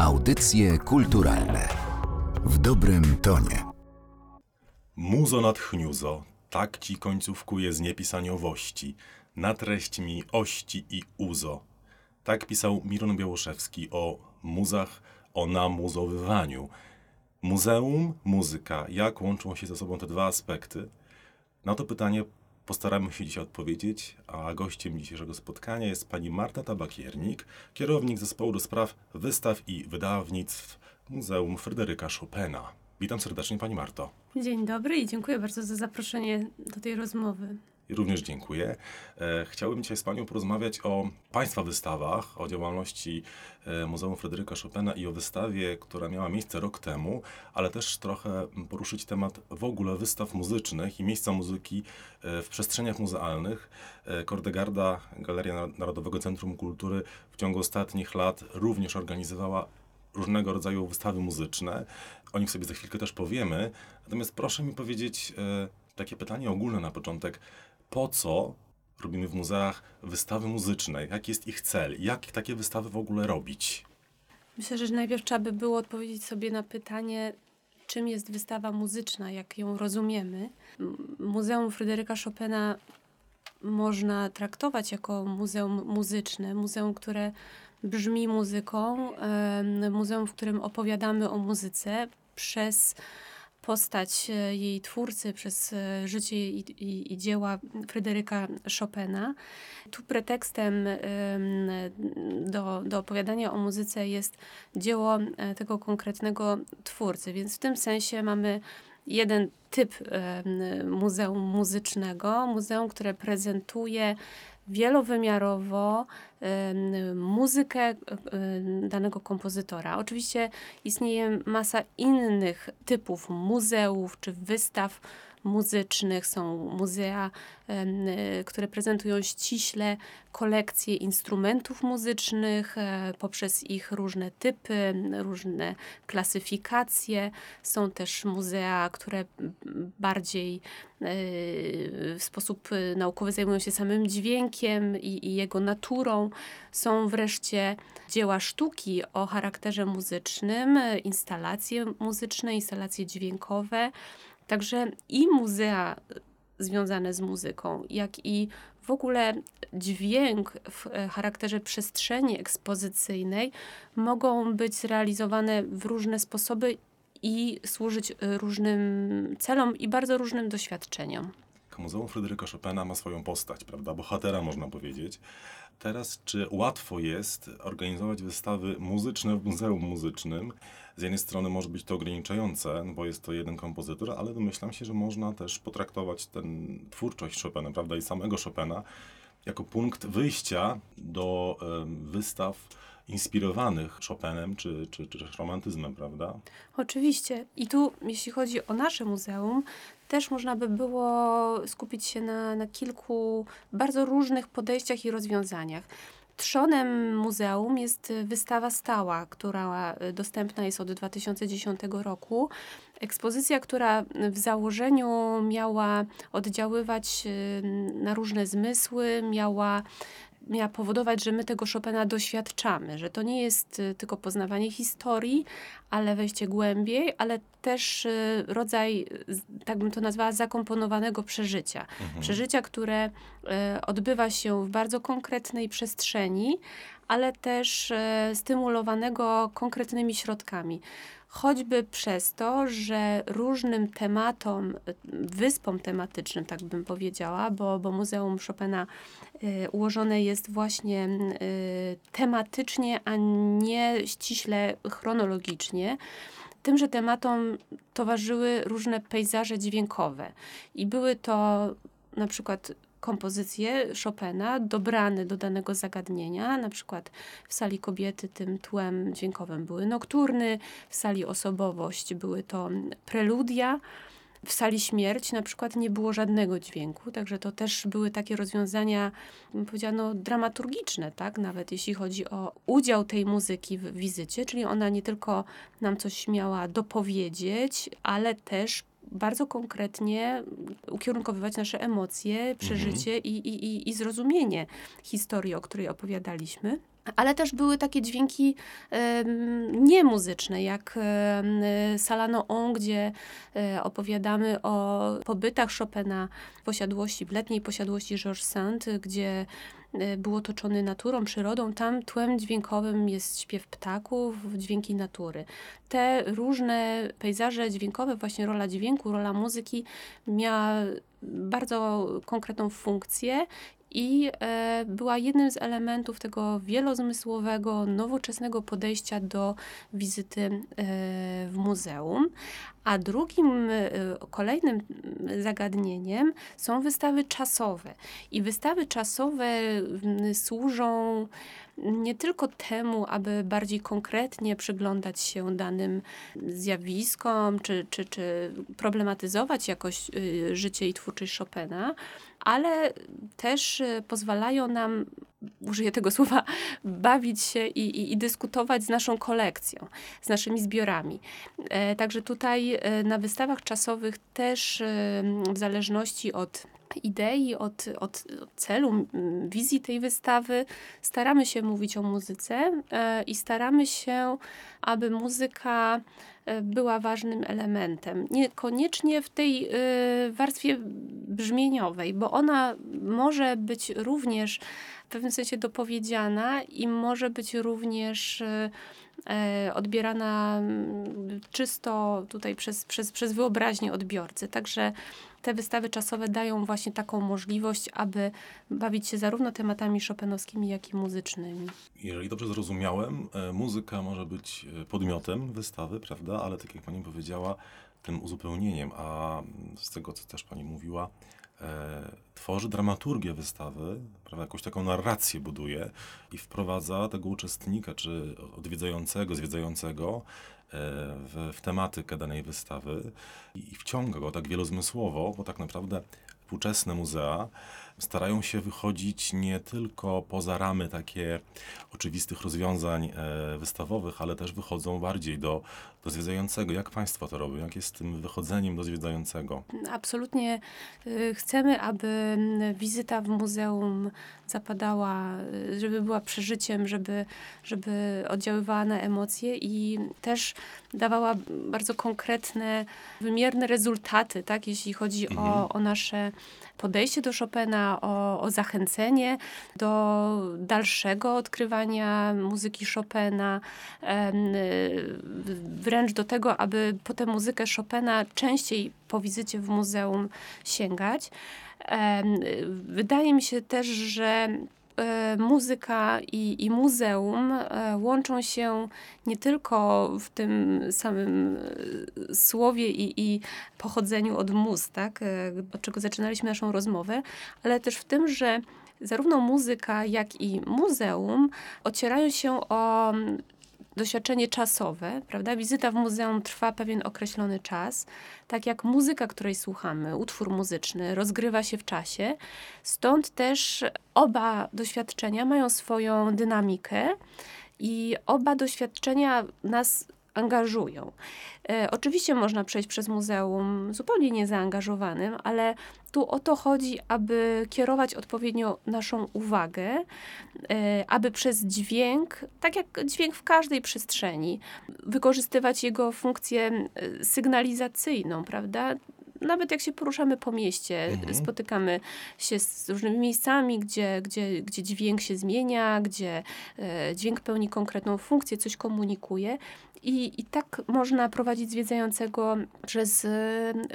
Audycje kulturalne w dobrym tonie. Muzo nad chniuzo, tak ci końcówkuje z niepisaniowości, na treść mi ości i uzo. Tak pisał Miron Białoszewski o muzach, o namuzowywaniu. Muzeum, muzyka, jak łączą się ze sobą te dwa aspekty? Na to pytanie postaramy się dzisiaj odpowiedzieć, a gościem dzisiejszego spotkania jest pani Marta Tabakiernik, kierownik zespołu do spraw wystaw i wydawnictw Muzeum Fryderyka Chopina. Witam serdecznie pani Marto. Dzień dobry i dziękuję bardzo za zaproszenie do tej rozmowy. Również dziękuję. E, chciałbym dzisiaj z Panią porozmawiać o Państwa wystawach, o działalności e, Muzeum Fryderyka Chopina i o wystawie, która miała miejsce rok temu, ale też trochę poruszyć temat w ogóle wystaw muzycznych i miejsca muzyki e, w przestrzeniach muzealnych. Kordegarda, Galeria Narodowego Centrum Kultury w ciągu ostatnich lat również organizowała różnego rodzaju wystawy muzyczne. O nich sobie za chwilkę też powiemy. Natomiast proszę mi powiedzieć takie pytanie ogólne na początek. Po co robimy w muzeach wystawy muzyczne? Jaki jest ich cel? Jak takie wystawy w ogóle robić? Myślę, że najpierw trzeba by było odpowiedzieć sobie na pytanie, czym jest wystawa muzyczna, jak ją rozumiemy. Muzeum Fryderyka Chopina można traktować jako muzeum muzyczne, muzeum, które brzmi muzyką, muzeum, w którym opowiadamy o muzyce przez postać e, jej twórcy, przez e, życie i, i, i dzieła Fryderyka Chopina. Tu pretekstem em, do, do opowiadania o muzyce jest dzieło e, tego konkretnego twórcy, więc w tym sensie mamy jeden typ muzeum muzycznego, muzeum, które prezentuje wielowymiarowo muzykę danego kompozytora. Oczywiście istnieje masa innych typów muzeów czy wystaw muzycznych. Są muzea, y, które prezentują ściśle kolekcje instrumentów muzycznych e, poprzez ich różne typy, różne klasyfikacje. Są też muzea, które bardziej e, w sposób e, naukowy zajmują się samym dźwiękiem i, i jego naturą. Są wreszcie dzieła sztuki o charakterze muzycznym, e, instalacje muzyczne, instalacje dźwiękowe. Także i muzea związane z muzyką, jak i w ogóle dźwięk w e, charakterze przestrzeni ekspozycyjnej mogą być zrealizowane w różne sposoby i służyć e, różnym celom i bardzo różnym doświadczeniom. Muzeum Fryderyka Chopina ma swoją postać, prawda? Bohatera można powiedzieć. Teraz, czy łatwo jest organizować wystawy muzyczne w muzeum muzycznym? Z jednej strony może być to ograniczające, bo jest to jeden kompozytor, ale domyślam się, że można też potraktować tę twórczość Chopina, prawda, i samego Chopina jako punkt wyjścia do wystaw inspirowanych Chopinem czy, czy, czy romantyzmem, prawda? Oczywiście. I tu, jeśli chodzi o nasze muzeum, też można by było skupić się na, na kilku bardzo różnych podejściach i rozwiązaniach. Trzonem muzeum jest wystawa stała, która dostępna jest od 2010 roku. Ekspozycja, która w założeniu miała oddziaływać y, na różne zmysły, miała miała powodować, że my tego Chopina doświadczamy, że to nie jest y, tylko poznawanie historii, ale wejście głębiej, ale też y, rodzaj, tak bym to nazwała, zakomponowanego przeżycia. Przeżycia, które y, odbywa się w bardzo konkretnej przestrzeni, ale też stymulowanego konkretnymi środkami. Choćby przez to, że różnym tematom, wyspom tematycznym, tak bym powiedziała, bo, bo Muzeum Chopina y, ułożone jest właśnie y, tematycznie, a nie ściśle chronologicznie. Tymże tematom towarzyszyły różne pejzaże dźwiękowe i były to na przykład kompozycje Chopina dobrane do danego zagadnienia, na przykład w sali kobiety tym tłem dźwiękowym były nokturny, w sali osobowość były to preludia, w sali śmierć na przykład nie było żadnego dźwięku, także to też były takie rozwiązania, bym powiedziała, no, dramaturgiczne, tak? Nawet jeśli chodzi o udział tej muzyki w wizycie, czyli ona nie tylko nam coś miała dopowiedzieć, ale też bardzo konkretnie ukierunkowywać nasze emocje, przeżycie i, i, i, i zrozumienie historii, o której opowiadaliśmy. ale też były takie dźwięki em, niemuzyczne, jak em, Salano On, gdzie e, opowiadamy o pobytach Chopina w posiadłości, w letniej posiadłości Georges Sand, gdzie był otoczony naturą, przyrodą. Tam tłem dźwiękowym jest śpiew ptaków, dźwięki natury. Te różne pejzaże dźwiękowe, właśnie rola dźwięku, rola muzyki miała bardzo konkretną funkcję i e, była jednym z elementów tego wielozmysłowego, nowoczesnego podejścia do wizyty e, w muzeum. A drugim, e, kolejnym zagadnieniem są wystawy czasowe. I wystawy czasowe służą nie tylko temu, aby bardziej konkretnie przyglądać się danym zjawiskom, czy, czy, czy problematyzować jakoś y, życie i twórczość Chopina, ale też y, pozwalają nam, użyję tego słowa, bawić się i, i, i dyskutować z naszą kolekcją, z naszymi zbiorami. E, Także tutaj e, na wystawach czasowych też e, w zależności od idei, od, od, od celu, wizji tej wystawy, staramy się mówić o muzyce e, i staramy się, aby muzyka była ważnym elementem. Niekoniecznie w tej e, warstwie brzmieniowej, bo ona może być również pewnym sensie dopowiedziana i może być również e, e, odbierana mm, czysto tutaj przez, przez, przez wyobraźnię odbiorcy. Także te wystawy czasowe dają właśnie taką możliwość, aby bawić się zarówno tematami chopinowskimi, jak i muzycznymi. Jeżeli dobrze zrozumiałem, e, muzyka może być e, podmiotem wystawy, prawda? Ale tak jak pani powiedziała, tym uzupełnieniem, a z tego, co też pani mówiła, e, tworzy dramaturgię wystawy, prawda? Jakąś taką narrację buduje i wprowadza tego uczestnika, czy odwiedzającego, zwiedzającego e, w, w tematykę danej wystawy i wciąga go tak wielozmysłowo, bo tak naprawdę współczesne muzea starają się wychodzić nie tylko poza ramy takie oczywistych rozwiązań e, wystawowych, ale też wychodzą bardziej do, do zwiedzającego. Jak Państwo to robią? Jak jest z tym wychodzeniem do zwiedzającego? Absolutnie y, chcemy, aby wizyta w muzeum zapadała, y, żeby była przeżyciem, żeby, żeby oddziaływała na emocje i też dawała bardzo konkretne, wymierne rezultaty, tak, jeśli chodzi Mhm. o, o nasze podejście do Chopina, o, o zachęcenie do dalszego odkrywania muzyki Chopina, wręcz do tego, aby po tę muzykę Chopina częściej po wizycie w muzeum sięgać. Wydaje mi się też, że muzyka i, i muzeum e, łączą się nie tylko w tym samym e, słowie i, i pochodzeniu od mus, tak, e, od czego zaczynaliśmy naszą rozmowę, ale też w tym, że zarówno muzyka, jak i muzeum ocierają się o doświadczenie czasowe, prawda? Wizyta w muzeum trwa pewien określony czas, tak jak muzyka, której słuchamy, utwór muzyczny rozgrywa się w czasie. Stąd też oba doświadczenia mają swoją dynamikę i oba doświadczenia nas angażują. E, oczywiście można przejść przez muzeum zupełnie niezaangażowanym, ale tu o to chodzi, aby kierować odpowiednio naszą uwagę, e, aby przez dźwięk, tak jak dźwięk w każdej przestrzeni, wykorzystywać jego funkcję e, sygnalizacyjną, prawda? Nawet jak się poruszamy po mieście, Mhm. spotykamy się z różnymi miejscami, gdzie, gdzie, gdzie dźwięk się zmienia, gdzie e, dźwięk pełni konkretną funkcję, coś komunikuje. I, I tak można prowadzić zwiedzającego przez e,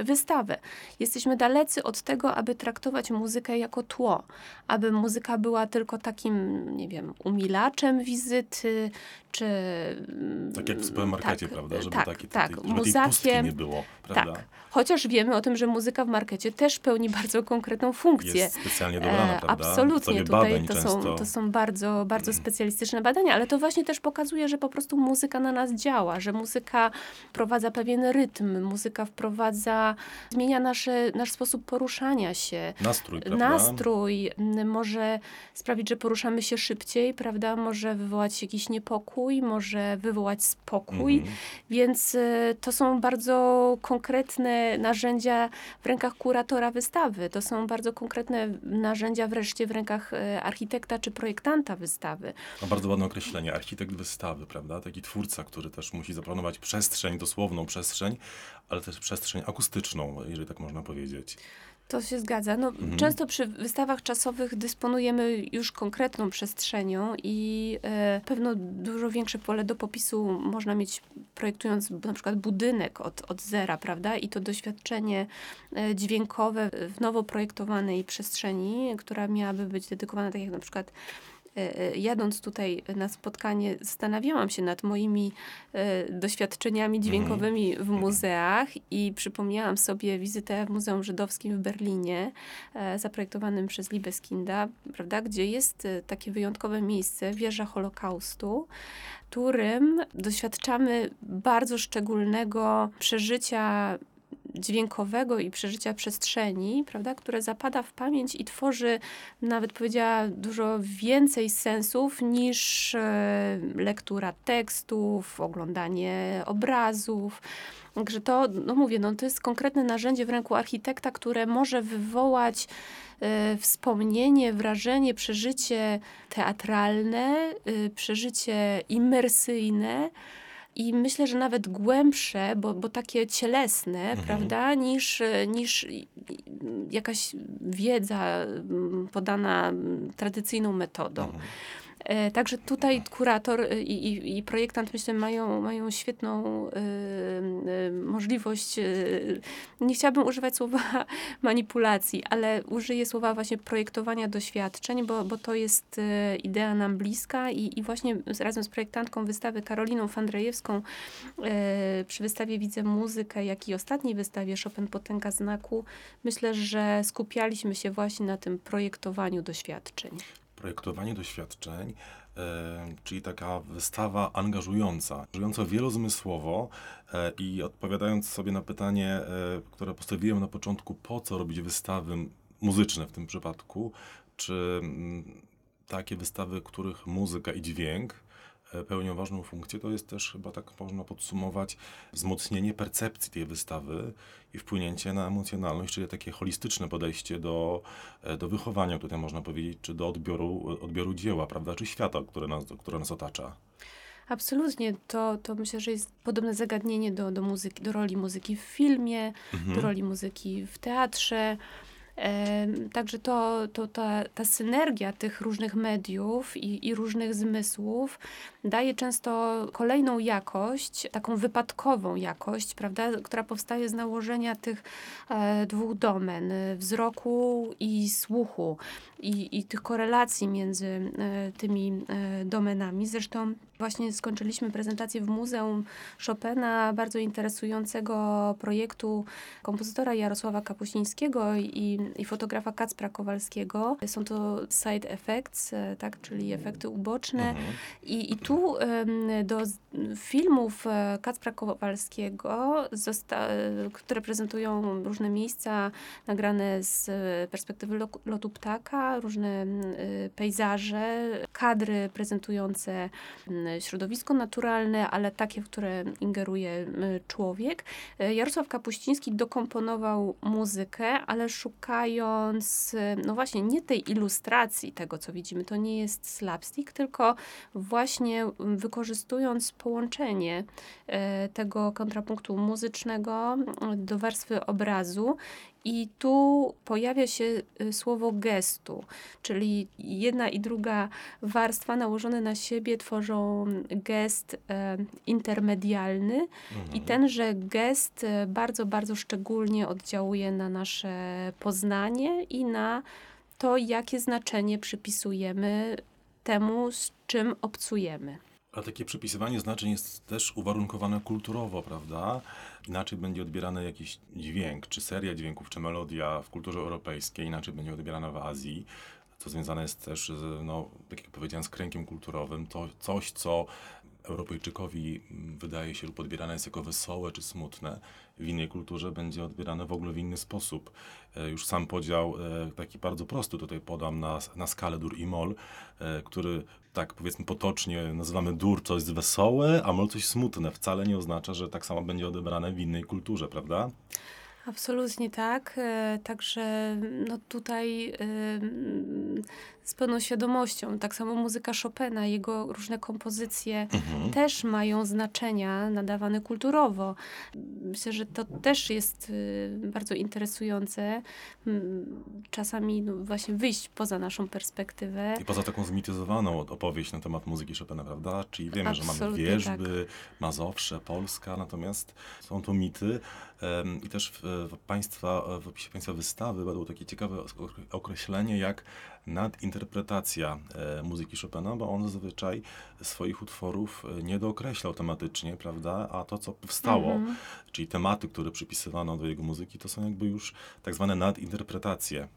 wystawę. Jesteśmy dalecy od tego, aby traktować muzykę jako tło, aby muzyka była tylko takim, nie wiem, umilaczem wizyty, czy... Tak jak w supermarkecie, tak, prawda? Żeby, tak, taki, tak, żeby muzakiem, nie było, prawda? tak. Chociaż wiemy o tym, że muzyka w markecie też pełni bardzo konkretną funkcję. Jest specjalnie dobrana, E, prawda? Absolutnie, tutaj to są, to są bardzo, bardzo Mhm. specjalistyczne badania, ale to właśnie też pokazuje, że po prostu muzyka na nas działa, że muzyka wprowadza pewien rytm, muzyka wprowadza, zmienia nasze, nasz sposób poruszania się. Nastrój, prawda? Nastrój może sprawić, że poruszamy się szybciej, prawda? Może wywołać jakiś niepokój, może wywołać spokój. Mhm. Więc y, to są bardzo konkretne narzędzia narzędzia w rękach kuratora wystawy. To są bardzo konkretne narzędzia wreszcie w rękach e, architekta czy projektanta wystawy. No, bardzo ładne określenie, architekt wystawy, prawda? Taki twórca, który też musi zaplanować przestrzeń, dosłowną przestrzeń, ale też przestrzeń akustyczną, jeżeli tak można powiedzieć. To się zgadza. No, Często przy wystawach czasowych dysponujemy już konkretną przestrzenią i e, pewno dużo większe pole do popisu można mieć projektując na przykład budynek od, od zera, prawda? I to doświadczenie e, dźwiękowe w nowo projektowanej przestrzeni, która miałaby być dedykowana, tak jak na przykład jadąc tutaj na spotkanie, zastanawiałam się nad moimi e, doświadczeniami dźwiękowymi w muzeach i przypomniałam sobie wizytę w Muzeum Żydowskim w Berlinie, e, zaprojektowanym przez Libeskinda, prawda, gdzie jest e, takie wyjątkowe miejsce, wieża Holokaustu, którym doświadczamy bardzo szczególnego przeżycia dźwiękowego i przeżycia przestrzeni, prawda, które zapada w pamięć i tworzy, nawet powiedziała, dużo więcej sensów niż e, lektura tekstów, oglądanie obrazów. Także to, no mówię, no to jest konkretne narzędzie w ręku architekta, które może wywołać e, wspomnienie, wrażenie, przeżycie teatralne, e, przeżycie imersyjne i myślę, że nawet głębsze, bo, bo takie cielesne, prawda, niż, niż jakaś wiedza mm, podana mm, tradycyjną metodą. E, Także tutaj kurator e, i, i, i projektant, myślę, mają, mają świetną e, e, możliwość. e, nie chciałabym używać słowa manipulacji, ale użyję słowa właśnie projektowania doświadczeń, bo, bo to jest e, idea nam bliska i, i właśnie razem z projektantką wystawy Karoliną Fandrejewską e, przy wystawie Widzę Muzykę, jak i ostatniej wystawie Chopin Potęga Znaku, myślę, że skupialiśmy się właśnie na tym projektowaniu doświadczeń. Projektowanie doświadczeń, e, czyli taka wystawa angażująca, angażująca wielozmysłowo e, i odpowiadając sobie na pytanie, e, które postawiłem na początku, po co robić wystawy muzyczne w tym przypadku, czy mm, takie wystawy, których muzyka i dźwięk pełnią ważną funkcję, to jest też chyba tak można podsumować wzmocnienie percepcji tej wystawy i wpłynięcie na emocjonalność, czyli takie holistyczne podejście do, e, do wychowania, tutaj można powiedzieć, czy do odbioru, odbioru dzieła, prawda, czy świata, które nas, które nas otacza. Absolutnie, to, to myślę, że jest podobne zagadnienie do, do muzyki, do roli muzyki w filmie, do roli muzyki w teatrze. Także to, to ta, ta synergia tych różnych mediów i, i różnych zmysłów daje często kolejną jakość, taką wypadkową jakość, prawda, która powstaje z nałożenia tych e, dwóch domen, wzroku i słuchu i, i tych korelacji między e, tymi e, domenami. Zresztą właśnie skończyliśmy prezentację w Muzeum Chopina, bardzo interesującego projektu kompozytora Jarosława Kapuścińskiego i, i fotografa Kacpra Kowalskiego. Są to side effects, e, tak, czyli efekty uboczne. I, I tu do filmów e, Kacpra Kowalskiego, e, które prezentują różne miejsca nagrane z perspektywy lo- lotu ptaka, różne pejzaże, kadry prezentujące środowisko naturalne, ale takie, w które ingeruje m, człowiek. E, Jarosław Kapuściński dokomponował muzykę, ale szukając, e, no właśnie, nie tej ilustracji tego, co widzimy, to nie jest slapstick, tylko właśnie wykorzystując połączenie e, tego kontrapunktu muzycznego do warstwy obrazu. I tu pojawia się e, słowo gestu, czyli jedna i druga warstwa nałożone na siebie tworzą gest e, intermedialny, i tenże gest e, bardzo, bardzo szczególnie oddziałuje na nasze poznanie i na to, jakie znaczenie przypisujemy temu, z czym obcujemy. Ale takie przypisywanie znaczeń jest też uwarunkowane kulturowo, prawda? Inaczej będzie odbierany jakiś dźwięk, czy seria dźwięków, czy melodia w kulturze europejskiej, inaczej będzie odbierana w Azji. To związane jest też, no, tak jak powiedziałem, z kręgiem kulturowym. To coś, co Europejczykowi mm, wydaje się lub odbierane jest jako wesołe czy smutne, w innej kulturze będzie odbierane w ogóle w inny sposób. E, Już sam podział, e, taki bardzo prosty tutaj podam na, na skalę dur i mol, e, który tak powiedzmy potocznie nazywamy dur coś wesołe, a mol coś smutne. Wcale nie oznacza, że tak samo będzie odebrane w innej kulturze, prawda? Absolutnie tak. Także no tutaj z pełną świadomością, tak samo muzyka Chopina, jego różne kompozycje Mhm. też mają znaczenia nadawane kulturowo. Myślę, że to też jest y, bardzo interesujące. Mm, Czasami no, właśnie wyjść poza naszą perspektywę. I poza taką zmityzowaną opowieść na temat muzyki Chopina, prawda? Czyli wiemy, że mamy Absolutnie wierzby, Mazowsze, Polska, natomiast są to mity. I też w, w, państwa, w opisie Państwa wystawy padło takie ciekawe okre- określenie jak nadinterpretacja e, muzyki Chopina, bo on zazwyczaj swoich utworów e, nie dookreślał tematycznie, prawda? A to, co powstało, Mhm. czyli tematy, które przypisywano do jego muzyki, to są jakby już tak zwane nadinterpretacje.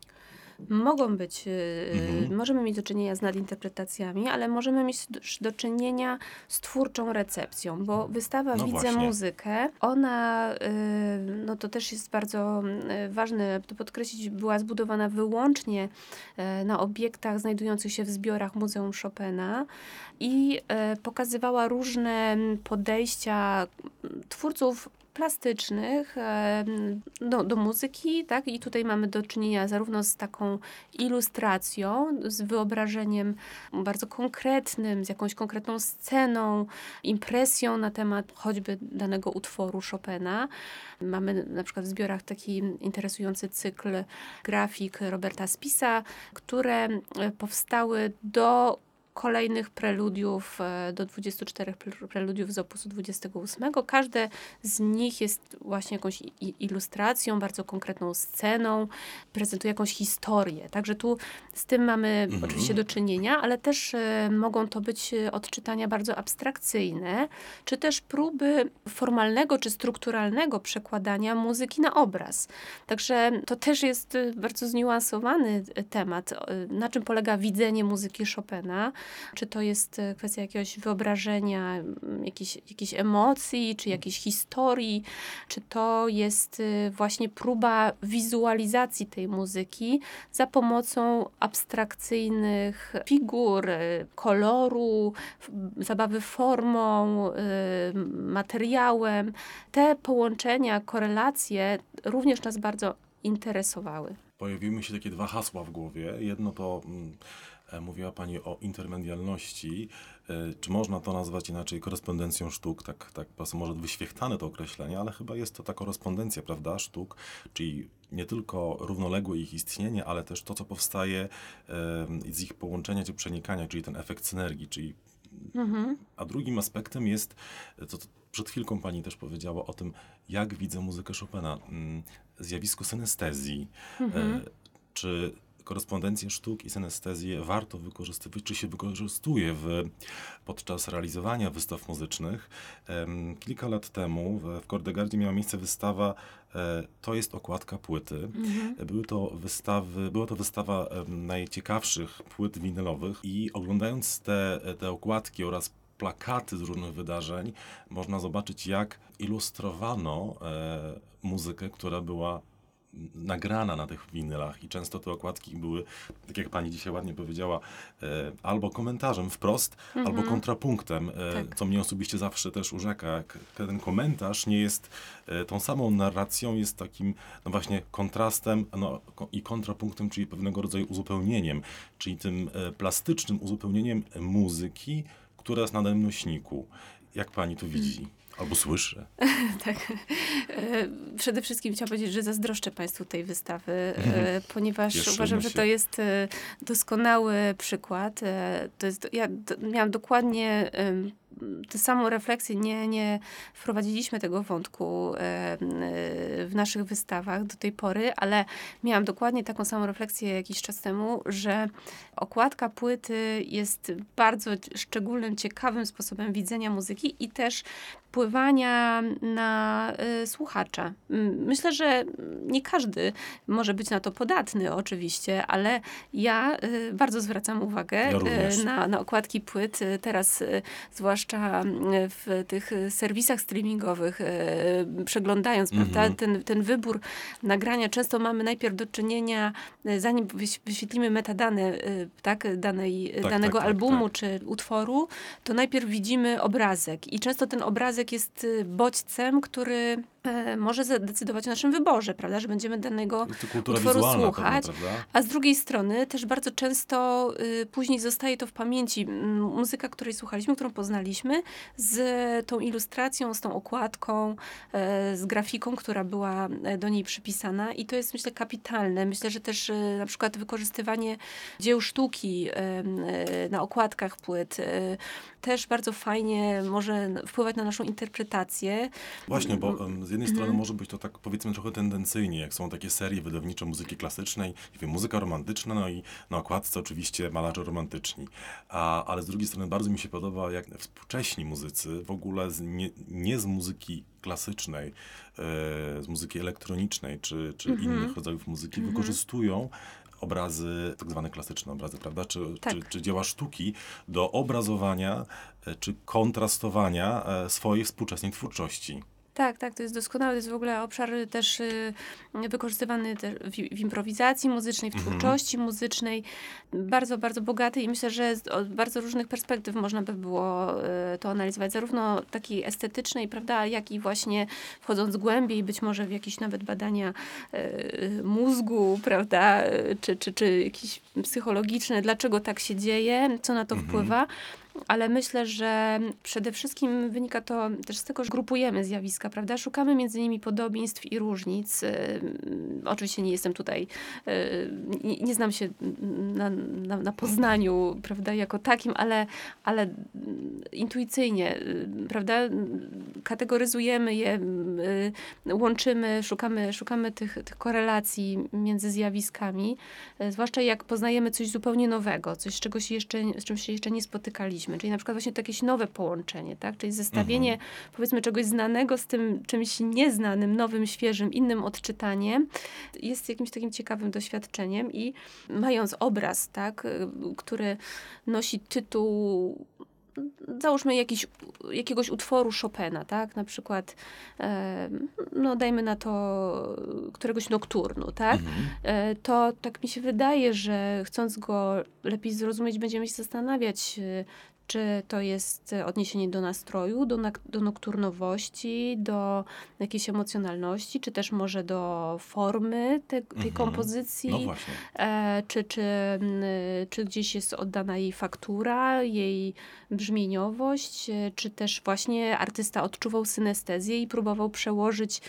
Mogą być, y, Mhm. możemy mieć do czynienia z nadinterpretacjami, ale możemy mieć też do czynienia z twórczą recepcją, bo wystawa No Widzę właśnie. muzykę, ona, y, no to też jest bardzo y, ważne, to podkreślić, była zbudowana wyłącznie na obiektach znajdujących się w zbiorach Muzeum Chopina i pokazywała różne podejścia twórców plastycznych do, do muzyki, tak? I tutaj mamy do czynienia zarówno z taką ilustracją, z wyobrażeniem bardzo konkretnym, z jakąś konkretną sceną, impresją na temat choćby danego utworu Chopina. Mamy na przykład w zbiorach taki interesujący cykl grafik Roberta Spisa, które e, powstały do kolejnych preludiów, e, do 24 pre- preludiów z opusu 28. Każde z nich jest właśnie jakąś ilustracją, bardzo konkretną sceną, prezentuje jakąś historię. Także tu z tym mamy Mhm. oczywiście do czynienia, ale też e, mogą to być e, odczytania bardzo abstrakcyjne, czy też próby formalnego czy strukturalnego przekładania muzyki na obraz. Także to też jest bardzo zniuansowany temat, na czym polega widzenie muzyki Chopina. Czy to jest e, kwestia jakiegoś wyobrażenia, m, jakiejś, jakiejś emocji, czy jakiejś historii, czy to jest e, właśnie próba wizualizacji tej muzyki za pomocą abstrakcyjnych figur, e, koloru, zabawy formą, materiałem. Te połączenia, korelacje również nas bardzo interesowały. Pojawiły mi się takie dwa hasła w głowie. Jedno to mm, mówiła Pani o intermedialności. E, czy można to nazwać inaczej korespondencją sztuk? Tak, tak może wyświechtane to określenie, ale chyba jest to ta korespondencja, prawda, sztuk, czyli nie tylko równoległe ich istnienie, ale też to, co powstaje e, z ich połączenia czy przenikania, czyli ten efekt synergii, czyli Mhm. a drugim aspektem jest, to, to przed chwilką pani też powiedziała o tym, jak widzę muzykę Chopina, mm, zjawisko synestezji. Mhm. E, czy korespondencję sztuk i synestezję warto wykorzystywać, czy się wykorzystuje w, podczas realizowania wystaw muzycznych? Kilka lat temu w, Kordegardzie miała miejsce wystawa e, To jest okładka płyty. Mhm. Były to wystawy, była to wystawa najciekawszych płyt winylowych i oglądając te, te okładki oraz plakaty z różnych wydarzeń, można zobaczyć, jak ilustrowano e, muzykę, która była nagrana na tych winylach i często te okładki były, tak jak pani dzisiaj ładnie powiedziała, e, albo komentarzem wprost, albo kontrapunktem, e, Tak. co mnie osobiście zawsze też urzeka, ten komentarz nie jest e, tą samą narracją, jest takim no właśnie kontrastem no, i kontrapunktem, czyli pewnego rodzaju uzupełnieniem, czyli tym plastycznym uzupełnieniem muzyki, która jest na nośniku. Jak pani to widzi? Albo słyszy? Tak. E, Przede wszystkim chciałam powiedzieć, że zazdroszczę Państwu tej wystawy, e, Mhm. ponieważ Cieszymy uważam, że się. to jest e, doskonały przykład. To jest, ja miałam dokładnie tę samą refleksję. Nie, nie wprowadziliśmy tego wątku w naszych wystawach do tej pory, ale miałam dokładnie taką samą refleksję jakiś czas temu, że okładka płyty jest bardzo szczególnym, ciekawym sposobem widzenia muzyki i też wpływania na y, słuchacza. Myślę, że nie każdy może być na to podatny, oczywiście, ale ja y, bardzo zwracam uwagę Ja y, na, na okładki płyt. Y, Teraz, y, zwłaszcza y, w tych serwisach streamingowych, przeglądając Mhm. prawda, ten, ten wybór nagrania, często mamy najpierw do czynienia, zanim wyś- wyświetlimy metadane tak, danej, Tak, danego tak, tak, albumu tak. czy utworu, to najpierw widzimy obrazek i często ten obrazek jest y, bodźcem, który może zadecydować o naszym wyborze, prawda, że będziemy danego utworu słuchać. pewnie? A z drugiej strony też bardzo często y, później zostaje to w pamięci. Muzyka, której słuchaliśmy, którą poznaliśmy, z tą ilustracją, z tą okładką, e, z grafiką, która była e, do niej przypisana. I to jest, myślę, kapitalne. Myślę, że też e, na przykład wykorzystywanie dzieł sztuki e, na okładkach płyt też bardzo fajnie może wpływać na naszą interpretację. Właśnie, bo z jednej strony może być to tak powiedzmy trochę tendencyjnie, jak są takie serie wydawnicze muzyki klasycznej, nie wiem, muzyka romantyczna, no i na okładce oczywiście malarze romantyczni. A, ale z drugiej strony bardzo mi się podoba, jak współcześni muzycy w ogóle z, nie, nie z muzyki klasycznej, e, z muzyki elektronicznej czy, czy Mhm. innych rodzajów muzyki wykorzystują obrazy, tak zwane klasyczne obrazy, prawda, czy, Tak. czy, czy dzieła sztuki do obrazowania e, czy kontrastowania e, swojej współczesnej twórczości. Tak, tak, to jest doskonałe. To jest w ogóle obszar też y, wykorzystywany w, improwizacji muzycznej, w Mhm. twórczości muzycznej. Bardzo, bardzo bogaty i myślę, że z od bardzo różnych perspektyw można by było y, to analizować. Zarówno takiej estetycznej, prawda, jak i właśnie wchodząc głębiej, być może w jakieś nawet badania y, mózgu, prawda, czy, czy, czy jakieś psychologiczne, dlaczego tak się dzieje, co na to Mhm. wpływa. Ale myślę, że przede wszystkim wynika to też z tego, że grupujemy zjawiska, prawda? Szukamy między nimi podobieństw i różnic. Ym, Oczywiście nie jestem tutaj, y, nie, znam się na, na, na Poznaniu, prawda, jako takim, ale, ale intuicyjnie, y, prawda, kategoryzujemy je, y, łączymy, szukamy, szukamy tych, tych korelacji między zjawiskami, y, zwłaszcza jak poznajemy coś zupełnie nowego, coś, czego się jeszcze, z czym się jeszcze nie spotykaliśmy, czyli na przykład właśnie to jakieś nowe połączenie, tak, czyli zestawienie powiedzmy czegoś znanego z tym czymś nieznanym, nowym, świeżym, innym odczytaniem, jest jakimś takim ciekawym doświadczeniem i mając obraz, tak, który nosi tytuł załóżmy jakiś, jakiegoś utworu Chopina, tak, na przykład e, no dajmy na to któregoś nokturnu, tak, Mhm. e, to tak mi się wydaje, że chcąc go lepiej zrozumieć, będziemy się zastanawiać, czy to jest e, odniesienie do nastroju, do, do nokturnowości, do jakiejś emocjonalności, czy też może do formy te, tej Mhm. kompozycji. No. E, czy, czy, y, czy gdzieś jest oddana jej faktura, jej brzmieniowość, e, czy też właśnie artysta odczuwał synestezję i próbował przełożyć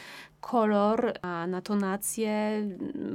kolor a, na tonację,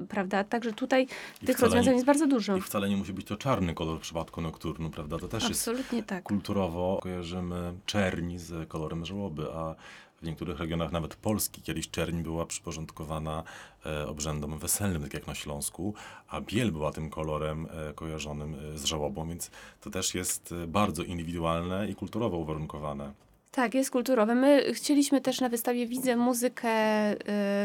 prawda? Także tutaj I tych rozwiązań nie- jest bardzo dużo. I wcale nie musi być to czarny kolor w przypadku nokturnu, prawda? To też jest Absolutnie tak. kulturowo kojarzymy czerni z kolorem żałoby, a w niektórych regionach nawet Polski kiedyś czerń była przyporządkowana e, obrzędom weselnym, tak jak na Śląsku, a biel była tym kolorem e, kojarzonym e, z żałobą, więc to też jest e, bardzo indywidualne i kulturowo uwarunkowane. Tak, jest kulturowe. My chcieliśmy też na wystawie Widzę Muzykę y,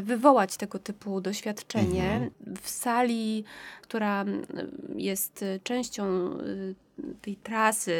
wywołać tego typu doświadczenie Mhm. w sali, która y, jest częścią y, tej trasy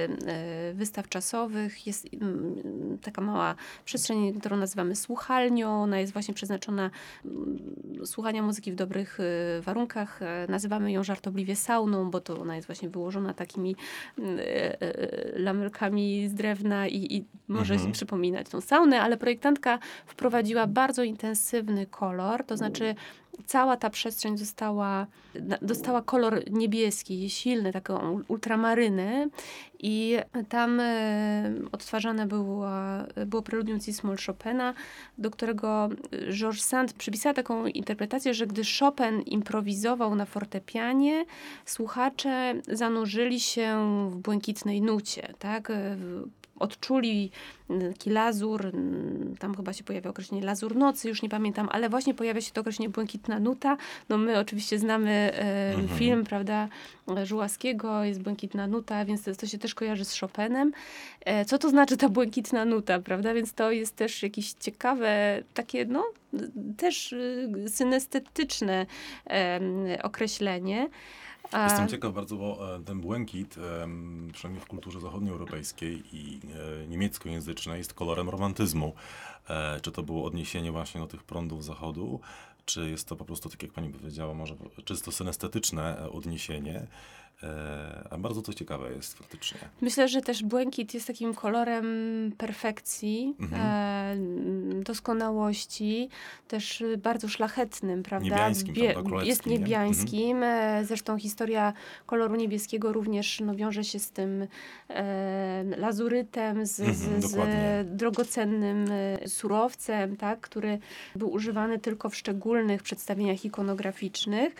y, wystaw czasowych. Jest mm, taka mała przestrzeń, którą nazywamy słuchalnią. Ona jest właśnie przeznaczona mm, słuchania muzyki w dobrych y, warunkach. E, Nazywamy ją żartobliwie sauną, bo to ona jest właśnie wyłożona takimi mm, e, e, lamelkami z drewna i, i może Mhm. przypominać tą saunę, ale projektantka wprowadziła bardzo intensywny kolor, to znaczy cała ta przestrzeń została, dostała kolor niebieski, silny, taką ultramarynę i tam e, odtwarzane było, było preludium Cis-moll Chopina, do którego Georges Sand przypisała taką interpretację, że gdy Chopin improwizował na fortepianie, słuchacze zanurzyli się w błękitnej nucie, tak? Odczuli taki lazur, tam chyba się pojawia określenie lazur nocy, już nie pamiętam, ale właśnie pojawia się to określenie błękitna nuta. No my oczywiście znamy e, Mhm. film, prawda, Żułaskiego, jest błękitna nuta, więc to, to się też kojarzy z Chopinem. E, co to znaczy ta błękitna nuta, prawda? Więc to jest też jakieś ciekawe, takie no, też y, synestetyczne określenie. A- Jestem ciekaw bardzo, bo e, ten błękit, przynajmniej w kulturze zachodnioeuropejskiej i e, niemieckojęzycznej, jest kolorem romantyzmu. E, Czy to było odniesienie właśnie do tych prądów zachodu, czy jest to po prostu, tak jak pani powiedziała, może czysto synestetyczne e, odniesienie. E, a bardzo to ciekawe jest faktycznie. Myślę, że też błękit jest takim kolorem perfekcji, Mhm. e, doskonałości, też bardzo szlachetnym, prawda? Niebiańskim, prawda? jest Królewskim, nie? Mhm. niebiańskim. e, Zresztą historia koloru niebieskiego również no, wiąże się z tym e, lazurytem, z, Mhm, z, z drogocennym surowcem, tak, który był używany tylko w szczególnych przedstawieniach ikonograficznych.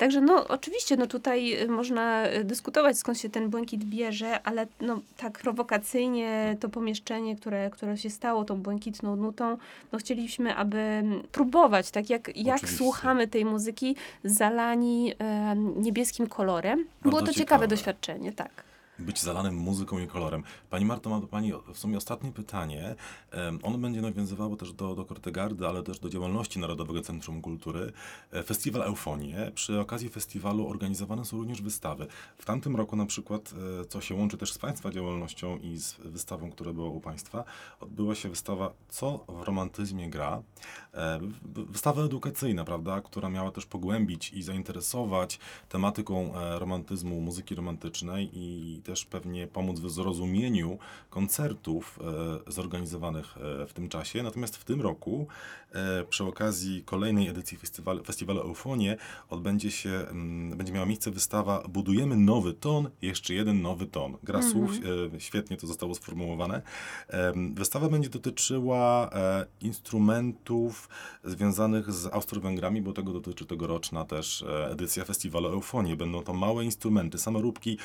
Także no oczywiście, no tutaj y, można y, dyskutować skąd się ten błękit bierze, ale no tak prowokacyjnie to pomieszczenie, które, które się stało tą błękitną nutą, no chcieliśmy, aby mm, próbować, tak jak, jak Oczywiście. słuchamy tej muzyki zalani em, niebieskim kolorem. Było to ciekawe ciekawe. doświadczenie, tak. Być zalanym muzyką i kolorem. Pani Marto, ma do Pani w sumie ostatnie pytanie. Ono będzie nawiązywało też do, do Kortegardy, ale też do działalności Narodowego Centrum Kultury. E, Festiwal Eufonie. Przy okazji festiwalu organizowane są również wystawy. W tamtym roku na przykład, e, co się łączy też z Państwa działalnością i z wystawą, która była u Państwa, odbyła się wystawa Co w romantyzmie gra. E, Wystawa edukacyjna, prawda, która miała też pogłębić i zainteresować tematyką romantyzmu, muzyki romantycznej i też pewnie pomóc w zrozumieniu koncertów e, zorganizowanych e, w tym czasie. Natomiast w tym roku, e, przy okazji kolejnej edycji festiwalu, festiwalu Eufonie, odbędzie się, mm, będzie miała miejsce wystawa Budujemy nowy ton, jeszcze jeden nowy ton. Gra słów, e, świetnie to zostało sformułowane. Wystawa będzie dotyczyła instrumentów związanych z Austro-Węgrami, bo tego dotyczy tegoroczna też edycja festiwalu Eufonie. Będą to małe instrumenty, samoróbki,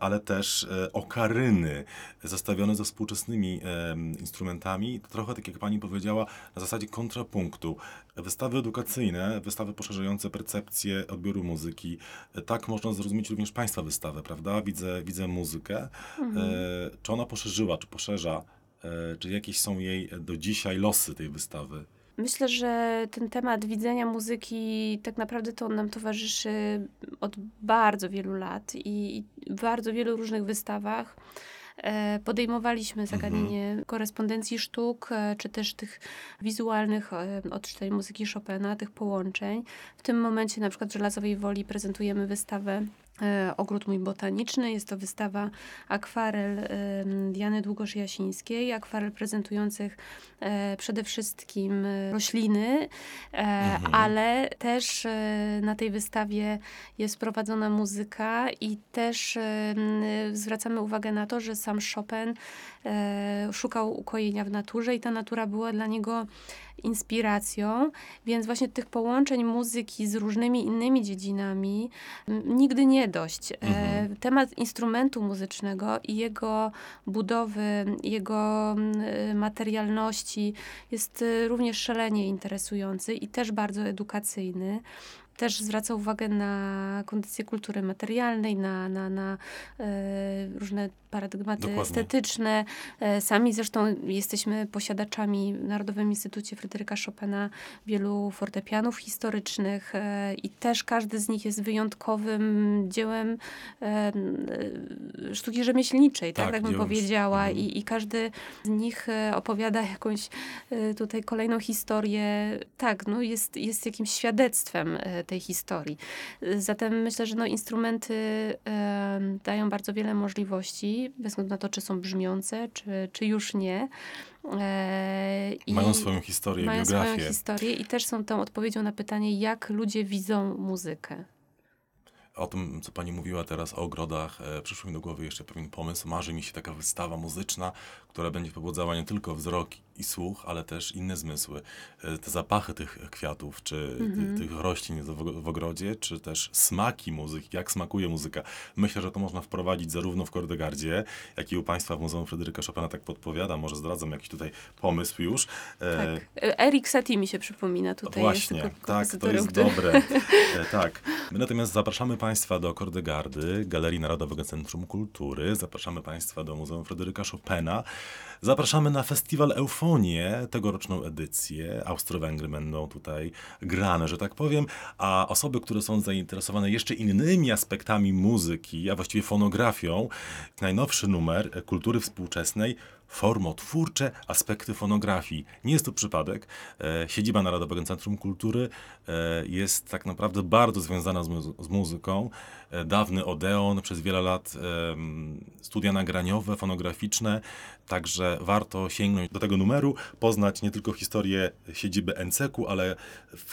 ale też e, okaryny zestawione ze współczesnymi em, instrumentami. Trochę tak jak pani powiedziała, na zasadzie kontrapunktu. Wystawy edukacyjne, wystawy poszerzające percepcję odbioru muzyki. E, Tak można zrozumieć również państwa wystawę, prawda? Widzę, widzę muzykę. E, czy ona poszerzyła, czy poszerza, e, czy jakieś są jej do dzisiaj losy tej wystawy? Myślę, że ten temat widzenia muzyki tak naprawdę to on nam towarzyszy od bardzo wielu lat i, i w bardzo wielu różnych wystawach. e, Podejmowaliśmy zagadnienie korespondencji sztuk, e, czy też tych wizualnych e, odczytań muzyki Chopina, tych połączeń. W tym momencie na przykład w Żelazowej Woli prezentujemy wystawę Ogród mój botaniczny. Jest to wystawa akwarel e, Diany Długosz-Jasińskiej, akwarel prezentujących e, przede wszystkim e, rośliny, e, ale też e, na tej wystawie jest prowadzona muzyka i też e, zwracamy uwagę na to, że sam Chopin e, szukał ukojenia w naturze i ta natura była dla niego inspiracją, więc właśnie tych połączeń muzyki z różnymi innymi dziedzinami nigdy nie dość. E, Mhm. temat instrumentu muzycznego i jego budowy, jego y, materialności jest y, również szalenie interesujący i też bardzo edukacyjny. Też zwraca uwagę na kondycję kultury materialnej, na, na, na e, różne paradygmaty Dokładnie. estetyczne. E, sami zresztą jesteśmy posiadaczami w Narodowym Instytucie Fryderyka Chopina wielu fortepianów historycznych e, i też każdy z nich jest wyjątkowym dziełem sztuki rzemieślniczej, tak, Tak, tak bym powiedziała. sztuki. I, I każdy z nich opowiada jakąś tutaj kolejną historię. Tak, no jest, jest jakimś świadectwem tej historii. Zatem myślę, że no instrumenty dają bardzo wiele możliwości, bez względu na to, czy są brzmiące, czy, czy już nie. E, i Mają swoją historię, mają biografię. swoją historię i też są tą odpowiedzią na pytanie, jak ludzie widzą muzykę. O tym, co pani mówiła teraz o ogrodach, e, przyszło mi do głowy jeszcze pewien pomysł. Marzy mi się taka wystawa muzyczna, która będzie pobudzała nie tylko wzrok i słuch, ale też inne zmysły. E, te zapachy tych kwiatów, czy Mhm. ty, tych roślin w, ogrodzie, czy też smaki muzyki, jak smakuje muzyka. Myślę, że to można wprowadzić zarówno w Kordegardzie, jak i u państwa w Muzeum Fryderyka Chopina, tak podpowiada. Może zdradzam jakiś tutaj pomysł już. E, Tak. E, Erik Satie mi się przypomina tutaj. Właśnie, tak, to jest który- dobre. Tak. My natomiast zapraszamy Państwa do Kordegardy, Galerii Narodowego Centrum Kultury. Zapraszamy Państwa do Muzeum Fryderyka Chopina. Zapraszamy na festiwal Eufonię, tegoroczną edycję. Austro-Węgry będą tutaj grane, że tak powiem, a osoby, które są zainteresowane jeszcze innymi aspektami muzyki, a właściwie fonografią, najnowszy numer kultury współczesnej formotwórcze aspekty fonografii. Nie jest to przypadek. E, Siedziba Narodowego Centrum Kultury e, jest tak naprawdę bardzo związana z, muzy- z muzyką. E, Dawny Odeon, przez wiele lat studia nagraniowe, fonograficzne, także warto sięgnąć do tego numeru, poznać nie tylko historię siedziby NCK-u, ale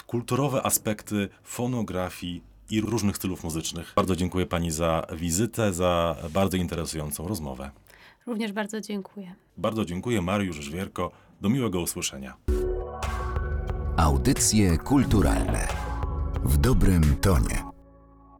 kulturowe aspekty fonografii i różnych stylów muzycznych. Bardzo dziękuję Pani za wizytę, za bardzo interesującą rozmowę. Również bardzo dziękuję. Bardzo dziękuję Mariusz Żwierko. Do miłego usłyszenia. Audycje kulturalne w dobrym tonie.